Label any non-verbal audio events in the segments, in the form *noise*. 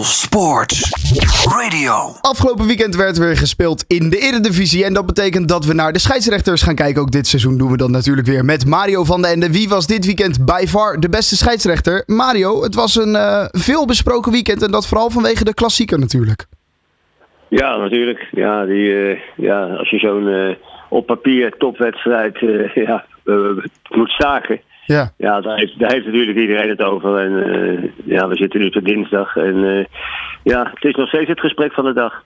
All Sports Radio. Afgelopen weekend werd weer gespeeld in de Eredivisie. En dat betekent dat we naar de scheidsrechters gaan kijken. Ook dit seizoen doen we dat natuurlijk weer met Mario van den Ende. Wie was dit weekend by far de beste scheidsrechter? Mario, het was een uh, veel besproken weekend. En dat vooral vanwege de klassieker natuurlijk. Ja, natuurlijk. Ja, die, uh, ja als je zo'n uh, op papier topwedstrijd *laughs* ja, moet staken ja, ja daar, heeft, daar heeft natuurlijk iedereen het over. En uh, ja, we zitten nu op dinsdag. En uh, ja, het is nog steeds het gesprek van de dag.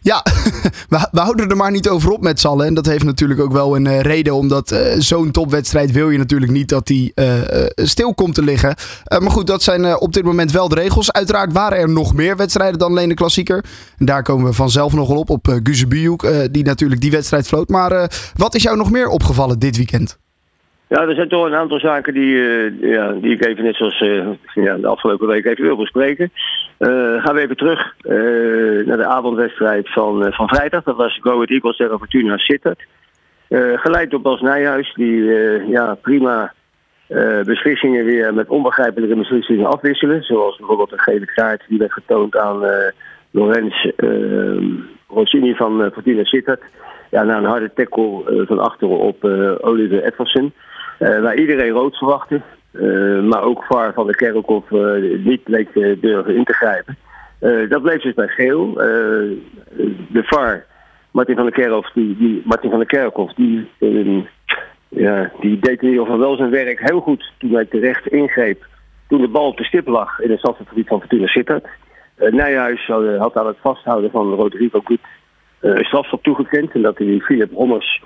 Ja, *laughs* we, we, houden er maar niet over op met z'n allen. En dat heeft natuurlijk ook wel een uh, reden. Omdat zo'n topwedstrijd wil je natuurlijk niet dat die stil komt te liggen. maar goed, dat zijn op dit moment wel de regels. Uiteraard waren er nog meer wedstrijden dan alleen de klassieker. En daar komen we vanzelf nog wel op. Op uh, die natuurlijk die wedstrijd floot. Maar wat is jou nog meer opgevallen dit weekend? Ja, er zijn toch een aantal zaken die, uh, ja, die ik even net zoals uh, ja, de afgelopen week even wil bespreken. Uh, gaan we even terug naar de avondwedstrijd van, van vrijdag. Dat was Go Ahead Eagles tegen Fortuna Sittard. geleid door Bas Nijhuis, die ja, prima beslissingen weer met onbegrijpelijke beslissingen afwisselen. Zoals bijvoorbeeld een gele kaart die werd getoond aan Lorenz Rossini van Fortuna Sittard. Ja, na een harde tackle van achteren op Oliver Edwardson. Uh, waar iedereen rood verwachtte. Uh, maar ook VAR van de Kerkhof uh, niet leek durven in te grijpen. dat bleef dus bij geel. de VAR, Martin van der Kerkhof, die, die, Martin van der Kerkhof, die, ja, die deed in ieder geval wel zijn werk heel goed toen hij terecht ingreep. Toen de bal op de stip lag in het stadsgebied van Fortuna Sittard. Nijhuis had aan het vasthouden van Rodrigo Goed een strafstop toegekend. En dat hij Philip Rommers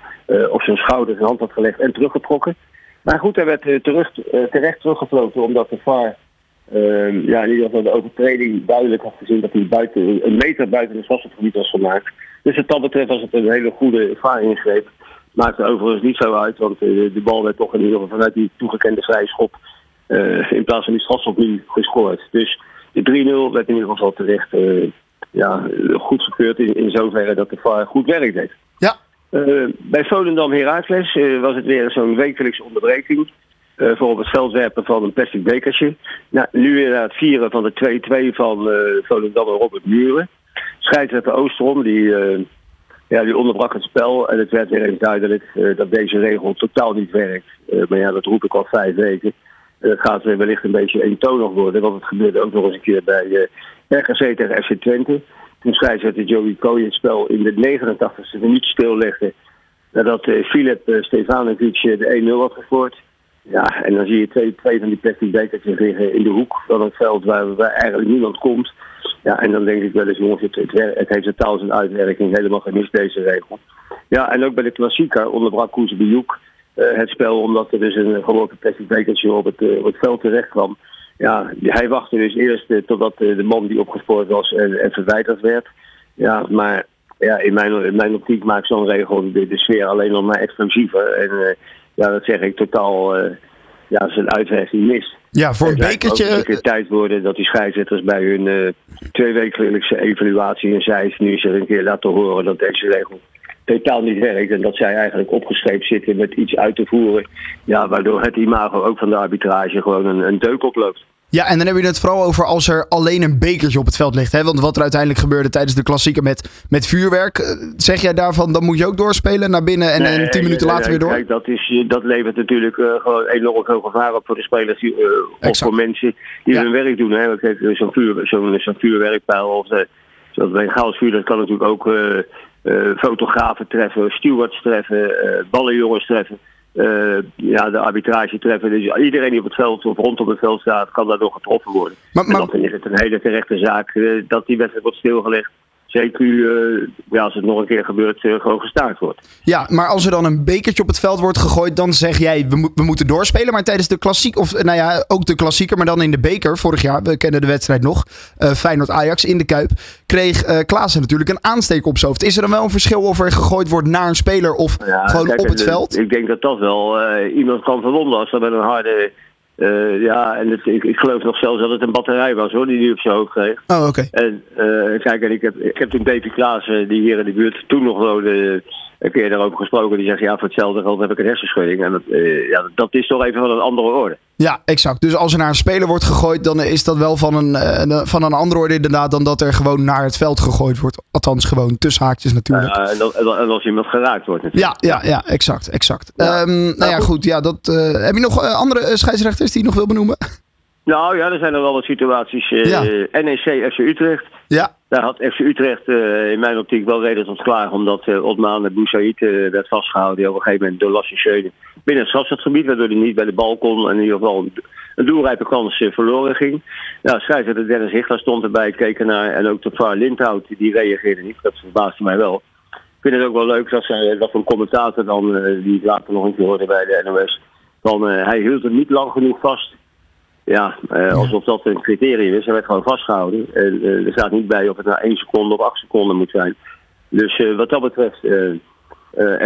op zijn schouder zijn hand had gelegd en teruggetrokken. Maar goed, hij werd eh, terug, eh, terecht teruggefloten omdat de VAR uh, ja, in ieder geval de overtreding duidelijk had gezien dat hij buiten, een meter buiten het strafgebied was gemaakt. Dus wat dat betreft was het een hele goede VAR-ingreep. Maakte overigens niet zo uit, want uh, de bal werd toch in ieder geval vanuit die toegekende vrije schop in plaats van die strafschop nu gescoord. Dus de 3-0 werd in ieder geval terecht ja, goed gekeurd in, in zoverre dat de VAR goed werk deed. Ja, uh, bij Volendam Heracles uh, was het weer zo'n wekelijkse onderbreking. Uh, voor het veld werpen van een plastic bekertje. Nou, nu weer het vieren van de 2-2 van Volendam en Robert Muren. Scheidsrechter Oosterom, die, ja, die onderbrak het spel. En het werd weer eens duidelijk dat deze regel totaal niet werkt. maar ja, dat roep ik al vijf weken. Het gaat wellicht een beetje eentonig worden. Want het gebeurde ook nog eens een keer bij RGC tegen FC Twente. Toen scheidsrechter Joey Coy het spel in de 89e minuut stillegde. Nadat uh, Filip uh, Stefanovic eh, de 1-0 had gescoord. Ja, en dan zie je twee, twee van die plastic bekertjes liggen in de hoek van het veld waar, waar eigenlijk niemand komt. Ja, en dan denk ik wel eens, jongens, het, het, heeft totaal zijn uitwerking helemaal gemist, deze regel. Ja, en ook bij de klassieker onderbrak Koes Bioek uh, het spel, omdat er dus een gewoon plastic bekertje op het, op het veld terecht kwam ja, hij wachtte dus eerst uh, totdat uh, de man die opgespoord was en, en verwijderd werd. Ja, maar ja, in, mijn, in mijn optiek maakt zo'n regel de, de, sfeer alleen nog maar explosiever. En uh, ja, dat zeg ik totaal, ja, zijn uitwerking mis. Ja, voor een bekertje... Het moet tijd worden dat die scheidsrechters bij hun uh, tweewekelijkse evaluatie in Zeist nu eens een keer laten horen dat deze regel totaal niet werkt. En dat zij eigenlijk opgeschreven zitten met iets uit te voeren. Ja, waardoor het imago ook van de arbitrage gewoon een, een deuk oploopt. Ja, en dan heb je het vooral over als er alleen een bekertje op het veld ligt. Hè? Want wat er uiteindelijk gebeurde tijdens de klassieker met, met vuurwerk. Eh, zeg jij daarvan, dan moet je ook doorspelen naar binnen en, nee, en tien minuten later weer door? Kijk, dat, is, dat levert natuurlijk uh, gewoon enorm veel gevaar op voor de spelers. Uh, of voor mensen die hun werk doen. Hè? Zo'n vuur, zo zo vuurwerkpijl of bij vuur, dat kan natuurlijk ook fotografen treffen, stewards treffen, ballenjongens treffen. Uh, ja, de arbitrage treffen. Dus iedereen die op het veld of rondom het veld staat, kan daardoor getroffen worden. Maar, maar... En dan is het een hele terechte zaak uh, dat die wedstrijd wordt stilgelegd. Zeker uh, ja, als het nog een keer gebeurt, gewoon gestaakt wordt. Ja, maar als er dan een bekertje op het veld wordt gegooid, dan zeg jij we, we moeten doorspelen. Maar tijdens de klassiek, of nou ja, ook de klassieker, maar dan in de beker. Vorig jaar, we kennen de wedstrijd nog. Feyenoord-Ajax in de Kuip. Kreeg Klaassen natuurlijk een aansteek op zijn hoofd. Is er dan wel een verschil of er gegooid wordt naar een speler of gewoon op het veld? Ik denk dat dat wel iemand kan verwonden als er met een harde uh, ja, en het, ik, ik, geloof nog zelfs dat het een batterij was hoor, die hij op zijn hoofd kreeg. Oh, oké. En uh, kijk, en ik heb, ik heb toen Davy Klaassen, die hier in de buurt toen nog woonde, een keer daarover gesproken. Die zegt, ja, voor hetzelfde geld heb ik een hersenschudding. En dat, uh, ja, dat is toch even van een andere orde. Ja, exact. Dus als er naar een speler wordt gegooid, dan is dat wel van een, uh, van een andere orde inderdaad dan dat er gewoon naar het veld gegooid wordt. Althans, gewoon tussen haakjes natuurlijk. Ja, en, dat, en als iemand geraakt wordt natuurlijk. Ja, ja, ja exact. exact. Ja. Um, nou, nou, ja, goed. Ja, dat, uh, heb je nog uh, andere scheidsrechters die je nog wil benoemen? Nou ja, er zijn er wel wat situaties. Ja. NEC, FC Utrecht. Ja. Daar had FC Utrecht in mijn optiek wel reden tot klaar. Omdat uh, Otman Boussaïd werd vastgehouden. Die op een gegeven moment door Schöne binnen het strafschopgebied. Waardoor hij niet bij de bal kon. En in ieder geval een doelrijpe kans verloren ging. Nou, scheidsrechter Dennis Hichler stond erbij, keek ernaar. En ook de VAR Lindhout, die reageerde niet. Dat verbaasde mij wel. Ik vind het ook wel leuk dat, zij, dat een commentator dan, die later nog een keer hoorde bij de NOS, dan, hij hield het niet lang genoeg vast. Ja, uh, alsof dat een criterium is. Hij werd gewoon vastgehouden. En er staat niet bij of het nou 1 seconde of 8 seconden moet zijn. Dus wat dat betreft,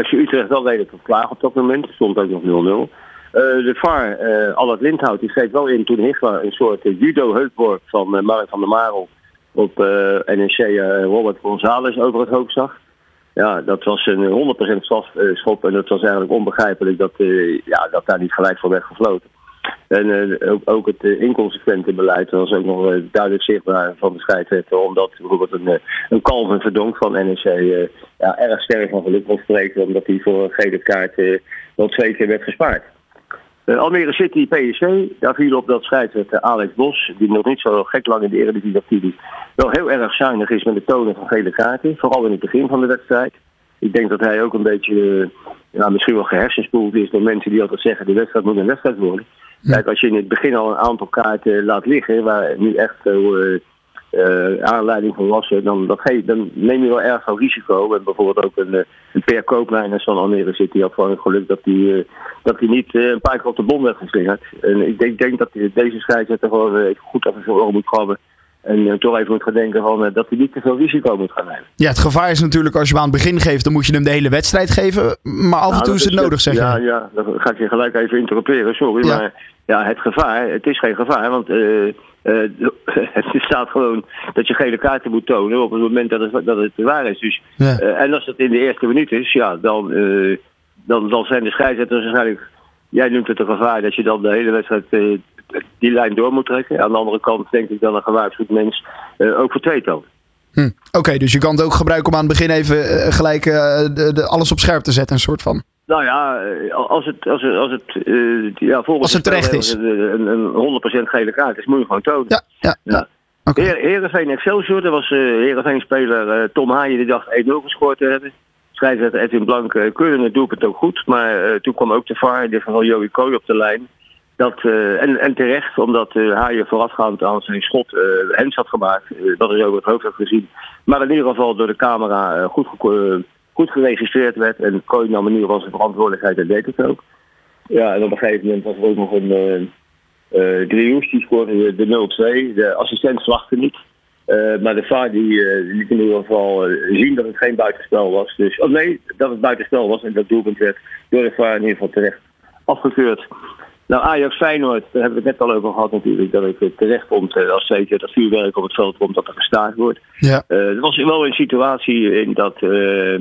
FC Utrecht wel redelijk klaar op dat moment. Stond ook nog 0-0. Uh, de VAR, uh, Allard Lindhout, die schreef wel in toen Hichler een soort uh, judo-heupworp van Mark van der Marel op NEC Robert González over het hoofd zag. Ja, dat was een 100% strafschop en het was eigenlijk onbegrijpelijk dat, ja, dat daar niet gelijk voor werd gefloten. En ook, ook, het inconsequente beleid was ook nog duidelijk zichtbaar van de scheidsrechter, omdat bijvoorbeeld een, een Calvin Verdonk van NEC ja, erg sterk van geluk kon spreken, omdat hij voor een gele kaart wel twee keer werd gespaard. Almere City, PSC, daar viel op dat scheidsrechter Alex Bos, die nog niet zo gek lang in de Eredivisie actief wel heel erg zuinig is met het tonen van gele kaarten, vooral in het begin van de wedstrijd. Ik denk dat hij ook een beetje, uh, misschien wel gehersenspoeld is door mensen die altijd zeggen de wedstrijd moet een wedstrijd worden. Kijk, als je in het begin al een aantal kaarten laat liggen, waar nu echt uh, uh, aanleiding van was, dan, dat dan neem je wel erg veel risico. En bijvoorbeeld ook een, een Per Koopmeiners van Almere City had gewoon het geluk dat hij dat hij niet een paar keer op de bom werd geslingerd. En ik denk, denk dat deze scheidsrechter gewoon even goed even zijn oren moet krabben. En toch even moet gaan denken van, dat hij niet te veel risico moet gaan nemen. Ja, het gevaar is natuurlijk als je hem aan het begin geeft, dan moet je hem de hele wedstrijd geven. Maar af en nou, toe is het nodig, zeg je. Ja, ja, dan ga ik je gelijk even interroperen, sorry. Ja. Maar ja, het gevaar, het is geen gevaar, want uh, uh, *laughs* het staat gewoon dat je gele kaarten moet tonen op het moment dat het, dat het waar is. Dus, ja. uh, en als het in de eerste minuut is, ja, dan, dan, dan zijn de scheidsrechters waarschijnlijk, jij noemt het een gevaar, dat je dan de hele wedstrijd die lijn door moet trekken. Aan de andere kant denk ik dat een gewaarschuwd mens ook voor twee. Hm. Oké, okay, dus je kan het ook gebruiken om aan het begin even gelijk de, de, alles op scherp te zetten, een soort van. Nou ja, als het, als het, als het, ja, volgens als het terecht is. Een, een 100% gele kaart is, moet je gewoon tonen. Ja, ja, ja. Okay. Heer, Heerenveen Excelsior, dat was uh, Heerenveen-speler uh, Tom Haaien die dacht 1-0 gescoord te hebben. Scheidsrechter Edwin Blank uh, keurde het doelpunt ook goed. Maar uh, toen kwam ook de VAR, in dit geval Joey Kooi op de lijn. Dat, uh, en, en terecht, omdat uh, Haaien voorafgaand aan zijn schot uh, hens had gemaakt. dat is over het hoofd had gezien. Maar in ieder geval door de camera goed goed geregistreerd werd. En Kooi nam in ieder geval zijn verantwoordelijkheid en deed het ook. Ja, en op een gegeven moment was er ook nog een uh, die scoorde de 0-2. De assistent slachtte niet. Maar de VAR die, liet in ieder geval zien dat het geen buitenspel was. Dus, oh nee, dat het buitenspel was en dat doelpunt werd door de VAR in ieder geval terecht afgekeurd. Nou, Ajax Feyenoord, daar hebben we het net al over gehad natuurlijk, dat ik het terecht vond als zeker dat vuurwerk op het veld komt, dat er gestaakt wordt. Ja. er was wel een situatie in dat uh,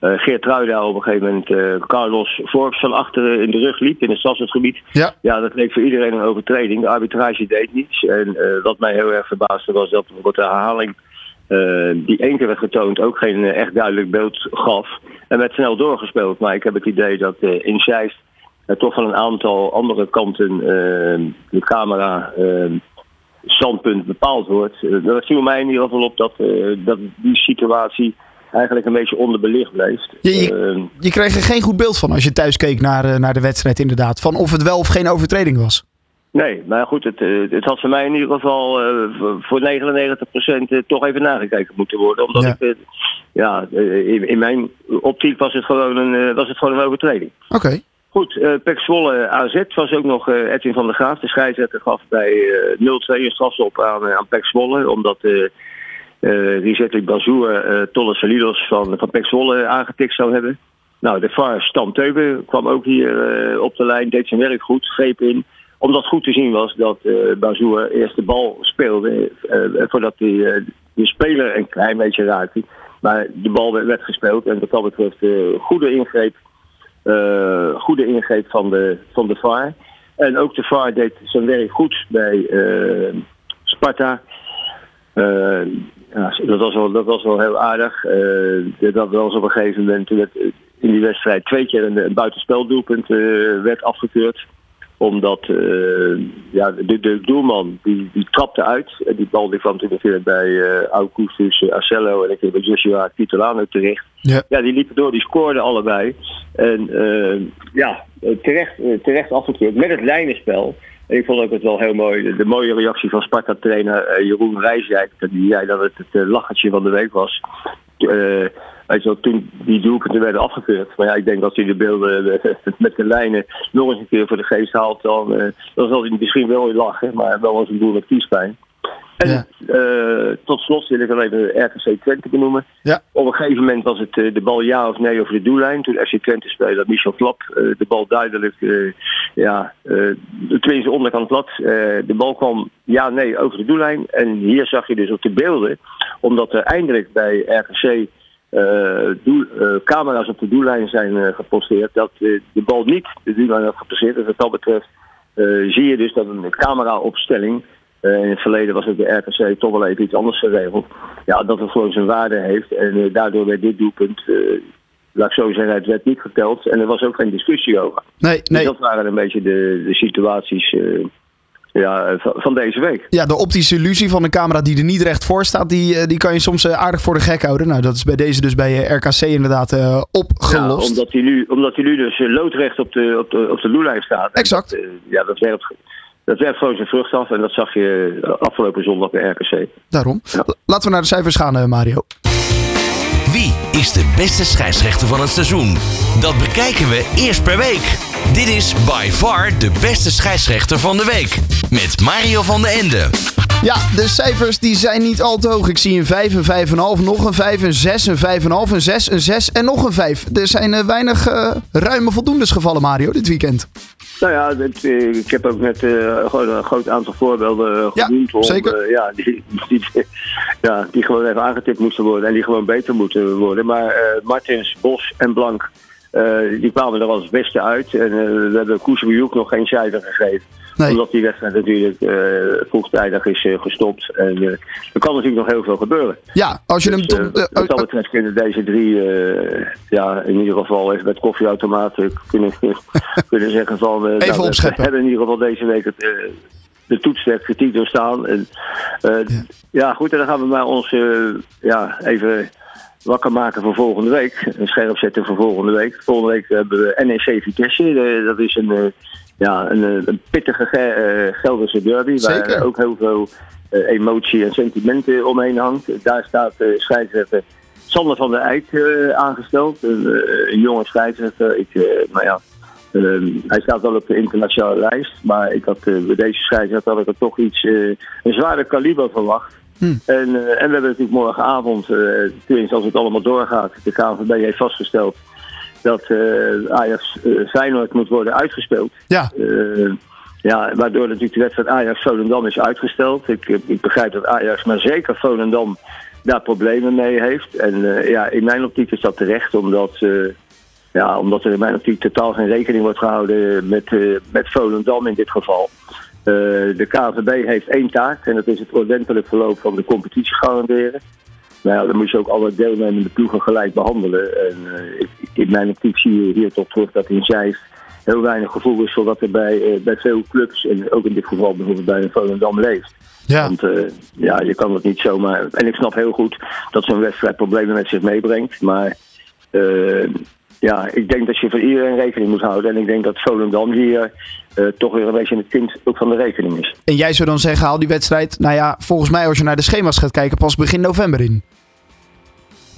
Geert Truida op een gegeven moment uh, Carlos Forbes van achteren in de rug liep in het stadsgebied. Ja. ja, dat leek voor iedereen een overtreding. De arbitrage deed niets. En wat mij heel erg verbaasde was dat bijvoorbeeld de herhaling die één keer werd getoond ook geen echt duidelijk beeld gaf. En werd snel doorgespeeld. Maar ik heb het idee dat in Zeist toch van een aantal andere kanten de camera standpunt bepaald wordt. dat viel mij in ieder geval op dat, dat die situatie eigenlijk een beetje onderbelicht bleef. Je, je, uh, je, kreeg er geen goed beeld van als je thuis keek naar, uh, naar de wedstrijd inderdaad. Van of het wel of geen overtreding was. Nee, maar goed, het, het had voor mij in ieder geval voor 99% toch even nagekeken moeten worden. Omdat ja. ik, ja, in, in, mijn optiek was het gewoon een, was het gewoon een overtreding. Oké. Okay. Goed, uh, Pek Zwolle AZ was ook nog uh, Edwin van der Graaf. De scheidsrechter gaf bij uh, 0-2 een strafstop aan, aan Pek Zwolle. Omdat uh, uh, Tolle Salidos van, van Pek Zwolle aangetikt zou hebben. Nou, de VAR Stam Teuben kwam ook hier op de lijn, deed zijn werk goed, greep in. Omdat goed te zien was dat Bazour eerst de bal speelde voordat hij de speler een klein beetje raakte. Maar de bal werd, werd gespeeld en wat dat betreft goede ingreep, goede ingreep van de, van de VAR. En ook de VAR deed zijn werk goed bij eh, Sparta. Eh, dat, was wel, dat was wel heel aardig. Dat was op een gegeven moment in die wedstrijd twee keer een, buitenspeldoelpunt werd afgekeurd omdat ja, de, de, doelman die, die trapte uit. En die bal kwam natuurlijk bij uh, Augustus Arcello en ik bij Joshua Titolano terecht. Ja. ja, die liepen door, die scoorden allebei. En ja, terecht, terecht afgekeurd met het lijnenspel. En ik vond ook het wel heel mooi. De, mooie reactie van Sparta-trainer uh, Jeroen Rijsdijk. Die zei dat het het uh, lachertje van de week was. Uh, toen die doelpunten werden afgekeurd. Maar ja, ik denk dat hij de beelden *laughs* met de lijnen nog eens een keer voor de geest haalt. Dan, dan zal hij misschien wel weer lachen. Maar wel als een boel met kiespijn. En ja. uh, tot slot wil ik alleen de RKC Twente benoemen. Ja. Op een gegeven moment was het uh, de bal ja of nee over de doellijn. Toen FC Twente speelde Michel Klap uh, de bal duidelijk, ja, tenminste onderkant plat. de bal kwam ja nee over de doellijn. En hier zag je dus op de beelden, omdat er eindelijk bij RKC doel, camera's op de doellijn zijn geposteerd, dat de bal niet de doellijn had gepasseerd. Dus wat dat betreft zie je dus dat een cameraopstelling uh, in het verleden was het de RKC toch wel even iets anders geregeld. Ja, dat het gewoon zijn waarde heeft. En uh, daardoor werd dit doelpunt, uh, laat ik zo zeggen, het werd niet geteld. En er was ook geen discussie over. Nee, dus nee. dat waren een beetje de, de situaties ja, van deze week. Ja, de optische illusie van een camera die er niet recht voor staat, die, die kan je soms aardig voor de gek houden. Nou, dat is bij deze dus bij RKC inderdaad opgelost. Ja, omdat hij nu, omdat hij nu dus loodrecht op de, op de, op de loelijn staat. Exact. Dat, ja, dat werkt dat werkt gewoon zijn vrucht af en dat zag je afgelopen zondag bij RKC. Daarom. Laten we naar de cijfers gaan, eh, Mario. Wie is de beste scheidsrechter van het seizoen? Dat bekijken we eerst per week. Dit is by far de beste scheidsrechter van de week. Met Mario van den Ende. Ja, de cijfers die zijn niet al te hoog. Ik zie een 5, een 5,5, nog een 5, een 6, een 5,5, een 6, een 6 en nog een 5. Er zijn uh, weinig uh, ruime voldoendes gevallen, Mario, dit weekend. Nou ja, dit, ik heb ook net uh, gewoon een groot aantal voorbeelden genoemd. Ja, zeker. ja, die, die, ja, die gewoon even aangetipt moesten worden en die gewoon beter moeten worden. Maar Martins, Bos en Blank, die kwamen er als beste uit. En we hebben Koesbejoek nog geen cijfer gegeven. Nee. Omdat die wedstrijd natuurlijk uh, vroegtijdig is uh, gestopt. En uh, er kan natuurlijk nog heel veel gebeuren. Ja, als je dus, hem... Tot, wat dat betreft kunnen deze drie, ja, in ieder geval even met koffieautomaten kunnen, *laughs* kunnen zeggen van... even nou, opscheppen. We hebben in ieder geval deze week het, de toetswet kritiek doorstaan. En, ja. ja. goed, en dan gaan we maar ons ja, even wakker maken voor volgende week. Een scherp zetten voor volgende week. Volgende week hebben we NEC Vitesse. dat is een ja, een, een pittige uh, Gelderse derby. Zeker. Waar ook heel veel uh, emotie en sentimenten omheen hangt. Daar staat scheidsrechter Sander van der Eyck aangesteld. Een, jonge scheidsrechter. Ik, nou ja, hij staat wel op de internationale lijst. Maar ik had bij deze scheidsrechter had ik er toch iets, een zware kaliber verwacht. Hm. En, en we hebben natuurlijk morgenavond, tenminste als het allemaal doorgaat, de KNVB heeft vastgesteld dat uh, Ajax uh, Feyenoord moet worden uitgespeeld. Ja. Uh, ja, waardoor natuurlijk de wedstrijd Ajax-Volendam is uitgesteld. Ik, ik begrijp dat Ajax, maar zeker Volendam, daar problemen mee heeft. En ja, in mijn optiek is dat terecht, omdat, ja, omdat er in mijn optiek totaal geen rekening wordt gehouden met, met Volendam in dit geval. de KVB heeft één taak en dat is het ordentelijk verloop van de competitie garanderen. Nou ja, dan moet je ook alle deelnemende ploegen gelijk behandelen. En uh, ik, in mijn optiek zie je hier toch terug dat in Zeist heel weinig gevoel is voor wat er bij, uh, bij veel clubs, en ook in dit geval bijvoorbeeld bij een Volendam leeft. Ja. Want uh, ja, je kan het niet zomaar. En ik snap heel goed dat zo'n wedstrijd problemen met zich meebrengt. Maar ja, ik denk dat je voor iedereen rekening moet houden. En ik denk dat Volendam hier uh, toch weer een beetje het kind ook van de rekening is. En jij zou dan zeggen, haal die wedstrijd, nou ja, volgens mij als je naar de schema's gaat kijken, pas begin november in.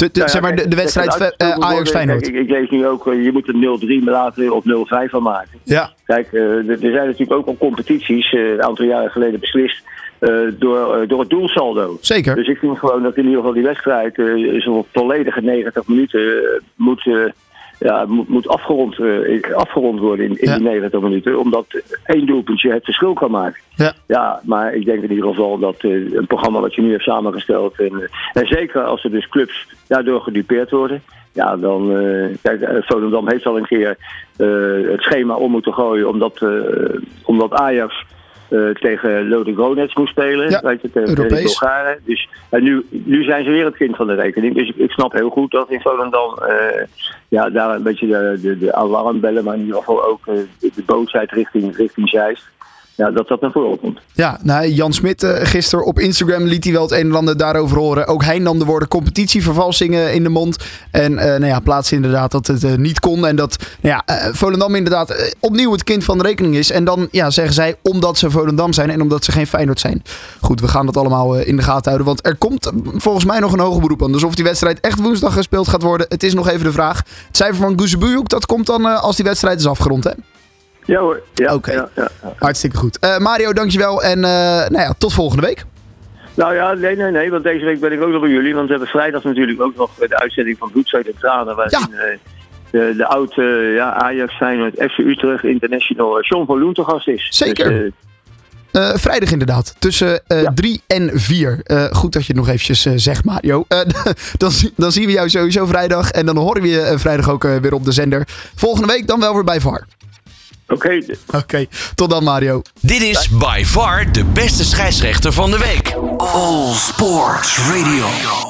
Nou zeg maar de, wedstrijd uh, wordt, Ajax-Feyenoord. Ik, ik lees nu ook, eh, je moet een 0-3 laten of 0-5 van maken. Ja, Kijk, eh, er er zijn natuurlijk ook al competities, eh, een aantal jaren geleden beslist, eh, door, eh, door het doelsaldo. zeker. Dus ik vind gewoon dat in ieder geval die wedstrijd, eh, zo'n volledige 90 minuten, eh, moet, eh, ja, moet, moet afgerond, eh, afgerond worden in, in Ja. die 90 minuten. Omdat één doelpuntje het verschil kan maken. Ja. Ja, maar ik denk in ieder geval dat eh, een programma wat je nu hebt samengesteld. En, eh, en zeker als er dus clubs daardoor gedupeerd worden. Ja, dan. eh kijk, Volendam heeft al een keer het schema om moeten gooien. Omdat, omdat Ajax. Eh, tegen Lode Gronets moest spelen, Ja, weet je, tegen, Europees. Bulgaren. Dus, en nu, nu zijn ze weer het kind van de rekening. Dus ik, ik snap heel goed dat in Volendam eh, ja, daar een beetje de, de, de alarmbellen, maar in ieder geval ook eh, de, de boosheid richting, richting Zeist. Ja, dat dat naar voren komt. Ja, nou, Jan Smit eh, gisteren op Instagram liet hij wel het een en ander daarover horen. Ook hij nam de woorden competitievervalsingen in de mond. En eh, nou ja, plaatste inderdaad dat het eh, niet kon. En dat nou ja, Volendam inderdaad opnieuw het kind van de rekening is. En dan ja, zeggen zij omdat ze Volendam zijn en omdat ze geen Feyenoord zijn. Goed, we gaan dat allemaal in de gaten houden. Want er komt volgens mij nog een hoger beroep aan. Dus of die wedstrijd echt woensdag gespeeld gaat worden, het is nog even de vraag. Het cijfer van Guzebujuk, dat komt dan als die wedstrijd is afgerond, hè? Ja hoor. Ja, Oké. ja. Hartstikke goed. Eh, Mario, dankjewel. En eh, nou ja, tot volgende week. Nou ja, nee, nee, nee, want deze week ben ik ook nog bij jullie. Want we hebben vrijdag natuurlijk ook nog de uitzending van Bloed, Zweet en Tranen. Waarin eh, de, de oude ja, Ajax, Feyenoord, FC Utrecht International John van Loen te gast is. Zeker. Dus, vrijdag inderdaad, tussen eh Ja. 3 en 4. Eh, goed dat je het nog eventjes zegt, Mario. *laughs* Dan, dan zien we jou sowieso vrijdag. En dan horen we je vrijdag ook weer op de zender. Volgende week dan wel weer bij VAR. Oké, Oké, tot dan Mario. Dit is by far de beste scheidsrechter van de week. All Sports Radio.